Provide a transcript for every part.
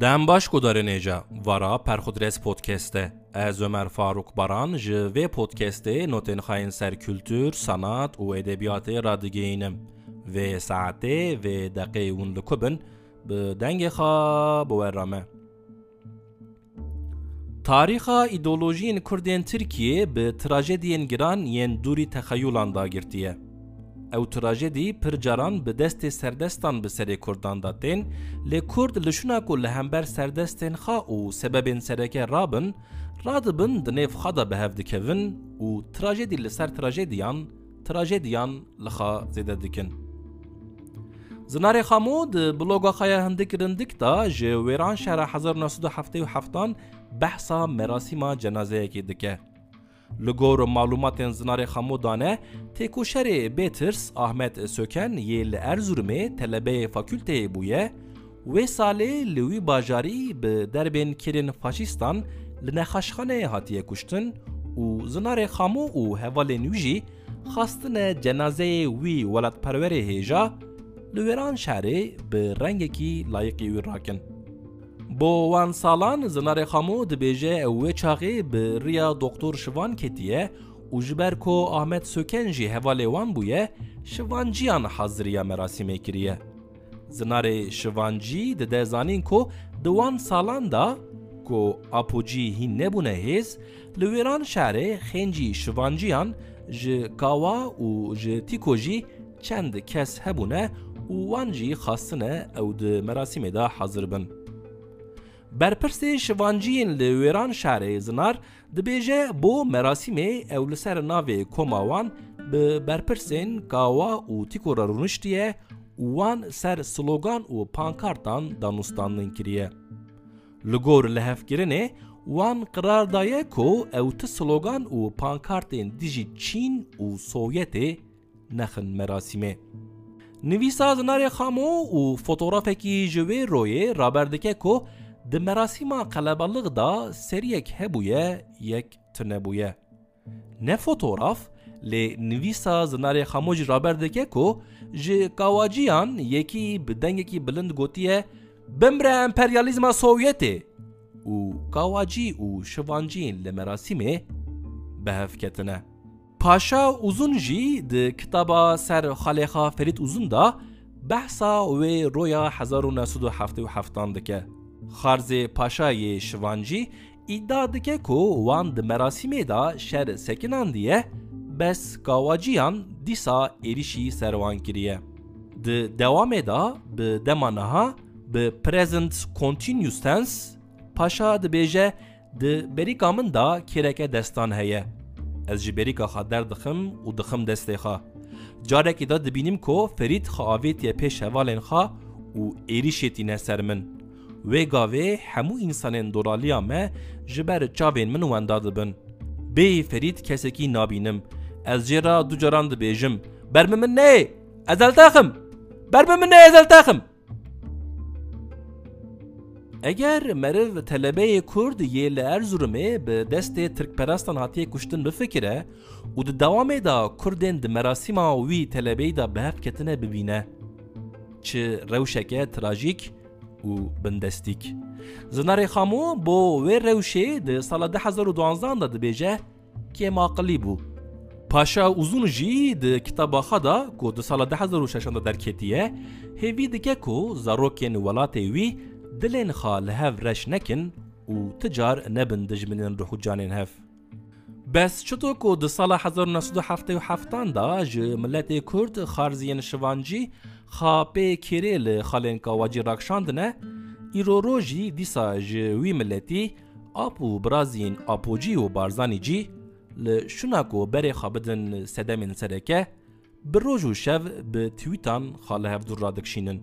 Den başko darenêja wera Perxudres Podcast'e. Ez Ömer Faruk Baran ji vê podcastê notên xayên ser kültür, sanat û edebiyatê radigeyînim. Vê saetê vê deqê hûn li ku bin bi dengê xwe bi wera me. Tarixa îdolojiyên Kurdên Tirkiye bi trajediyên giran yên dûrî texeyûlan dagirtiye. تراژدین گران ین دوری تخیلان دا گرتیه او تراژدی پر جاران به دست سردستان به سر کردان داتین لی کرد لشونا کو لهمبر سردستین خا او سببین سرکه رابن رادبن دنیف خدا به هف دکوین و تراژدی لسر تراژدیان تراژدیان لخا زیده دکن زنار خامود بلوگا خایا هندک رندک دا جه ویران شهر 1977 Li gor malumatên zinarê xemûdan e, têkoşerê Bêtirs Ahmet Söken yê li Erzurumê telebeyê fakülteyê bûye, wê salê li wî bajarî bi derbên kirên faşîstan li nexweşxaneyê hatiye kuştin û zinarê xemû û hevalên wî jî xastine cenazeyê wî welatperwerê hêja li wêran şerê bi rakin. بۆ وان ساڵان زنارێ خامۆ dibêje wê çaxê bi riya doktor şivan ketiye û ji ber ku Ahmet Söken jî hevalê wan bûye şivan ciyan haziriya merasîmê kiriye. Zinarê şivancî dide zanîn ku di wan salan da ku apocî hîn nebûne hêz, li wêran şerê xêncî şivanciyan ji kawa û ji tîkojî çend kes hebûne û wan jî xastine ew di merasîmê de hazir bin. بەرپرسێ شڤانجیین لە وێران شارەیە زنار دبێژە بۆ مەراسیمێ ئەو لەسەر ناوێ کۆماوان bi berpirsên gawa û tîkora rûniştiye wan ser slogan û pankartan danûstandin kiriye. Li gor li hevkirinê wan qirar daye ku ew ti slogan û pankartên dijî Çîn û Sovyetê nexin merasîmê. Nivîsa zinarê xamo û fotoğrafekî ji wê royê raberdike ku Di merasîma qelebalığ da seriyek hebûye yek tinebûye. Ne fotoraf, lê nivîsa Zinarê Xemoj raber dike ku ji kawaciyan yekî bi dengekî bilind gotiye bimre emperyalîzma Sovyetê û kawacî û şivanciyên li merasîmê behevketine. Paşa Uzun jî di kitaba ser Xalêxa Ferit Uzun da behsa wê roya 1977 dike. Xarze Paşa'yı Şivancı iddiadike ku wan di merasimê da şer sekinandiye bes gavaciyan dîsa êrişî servan kiriye. Di dewamê da bi demanaha bi present continuous tense paşa dibêje di berîka min da kêreke destan heye. Ez ji berîka xwe derdixim û dixim destê xwe. Carekî da dibînim ku Ferîd xwe avêtiye pêş hevalên xwe û. وê gavê hemû însanên doraliya me ji ber çavên min wenda dibin. Bê Ferîd kesekî nabînim. Ez jê ra du caran dibêjim. Berme min nê! Ez eltexim! Berme min nê ez eltexim! Eger meriv telebeyê Kurd yê li Erzurumê bi destê Tirkperastan hatiye kuştin bifikire û di dewamê da Kurdên di merasîma wî telebeyî da bi hev ketine bibîne. Çi rewşeke trajîk û bindestîk. Zinarê Xamû bo wê rewşê di sala 2012 da dibêje kêm aqilî bû. Paşa Uzun jî di kitaba xwe da ku di sala 2006 da derketiye, hêvî dike ku zarokên welatê wî dilên li hev reş nekin û ti car nebin dijminên ruh û canên hev. Bes çito ku di sala 1977 da ji milletê Kurd xarziyên şivancî xapê kêrê li xalên kawacî rakşandine, îroro jî dîsa ji wî milletî ap û biraziyên apocî û barzanî cî li şuna ku berê xwe bidin sedemên sereke, bi roj şev bi twîtan li hevdûr radikşînin.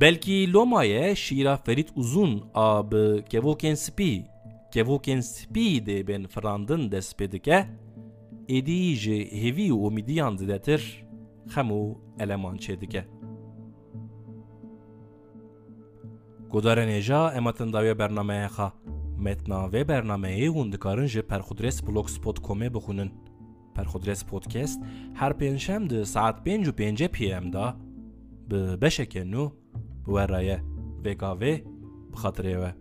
Belkî Lomaye şîra Ferîd Uzun a bi kevokên spî kevokên spî dê bên firandin dest pê ji hêvî û umîdiyan zidetir xem eleman çê dike. گودار نیجا امتن داوی برنامه خا متنا و برنامه اون دکارن جه پرخودرس بلوگ سپوت کومه بخونن پرخودرس پودکست هر پنجشنبه ده ساعت پنج و پنج پی ام دا به بشک نو بورایه وگاوه بخاطرê we.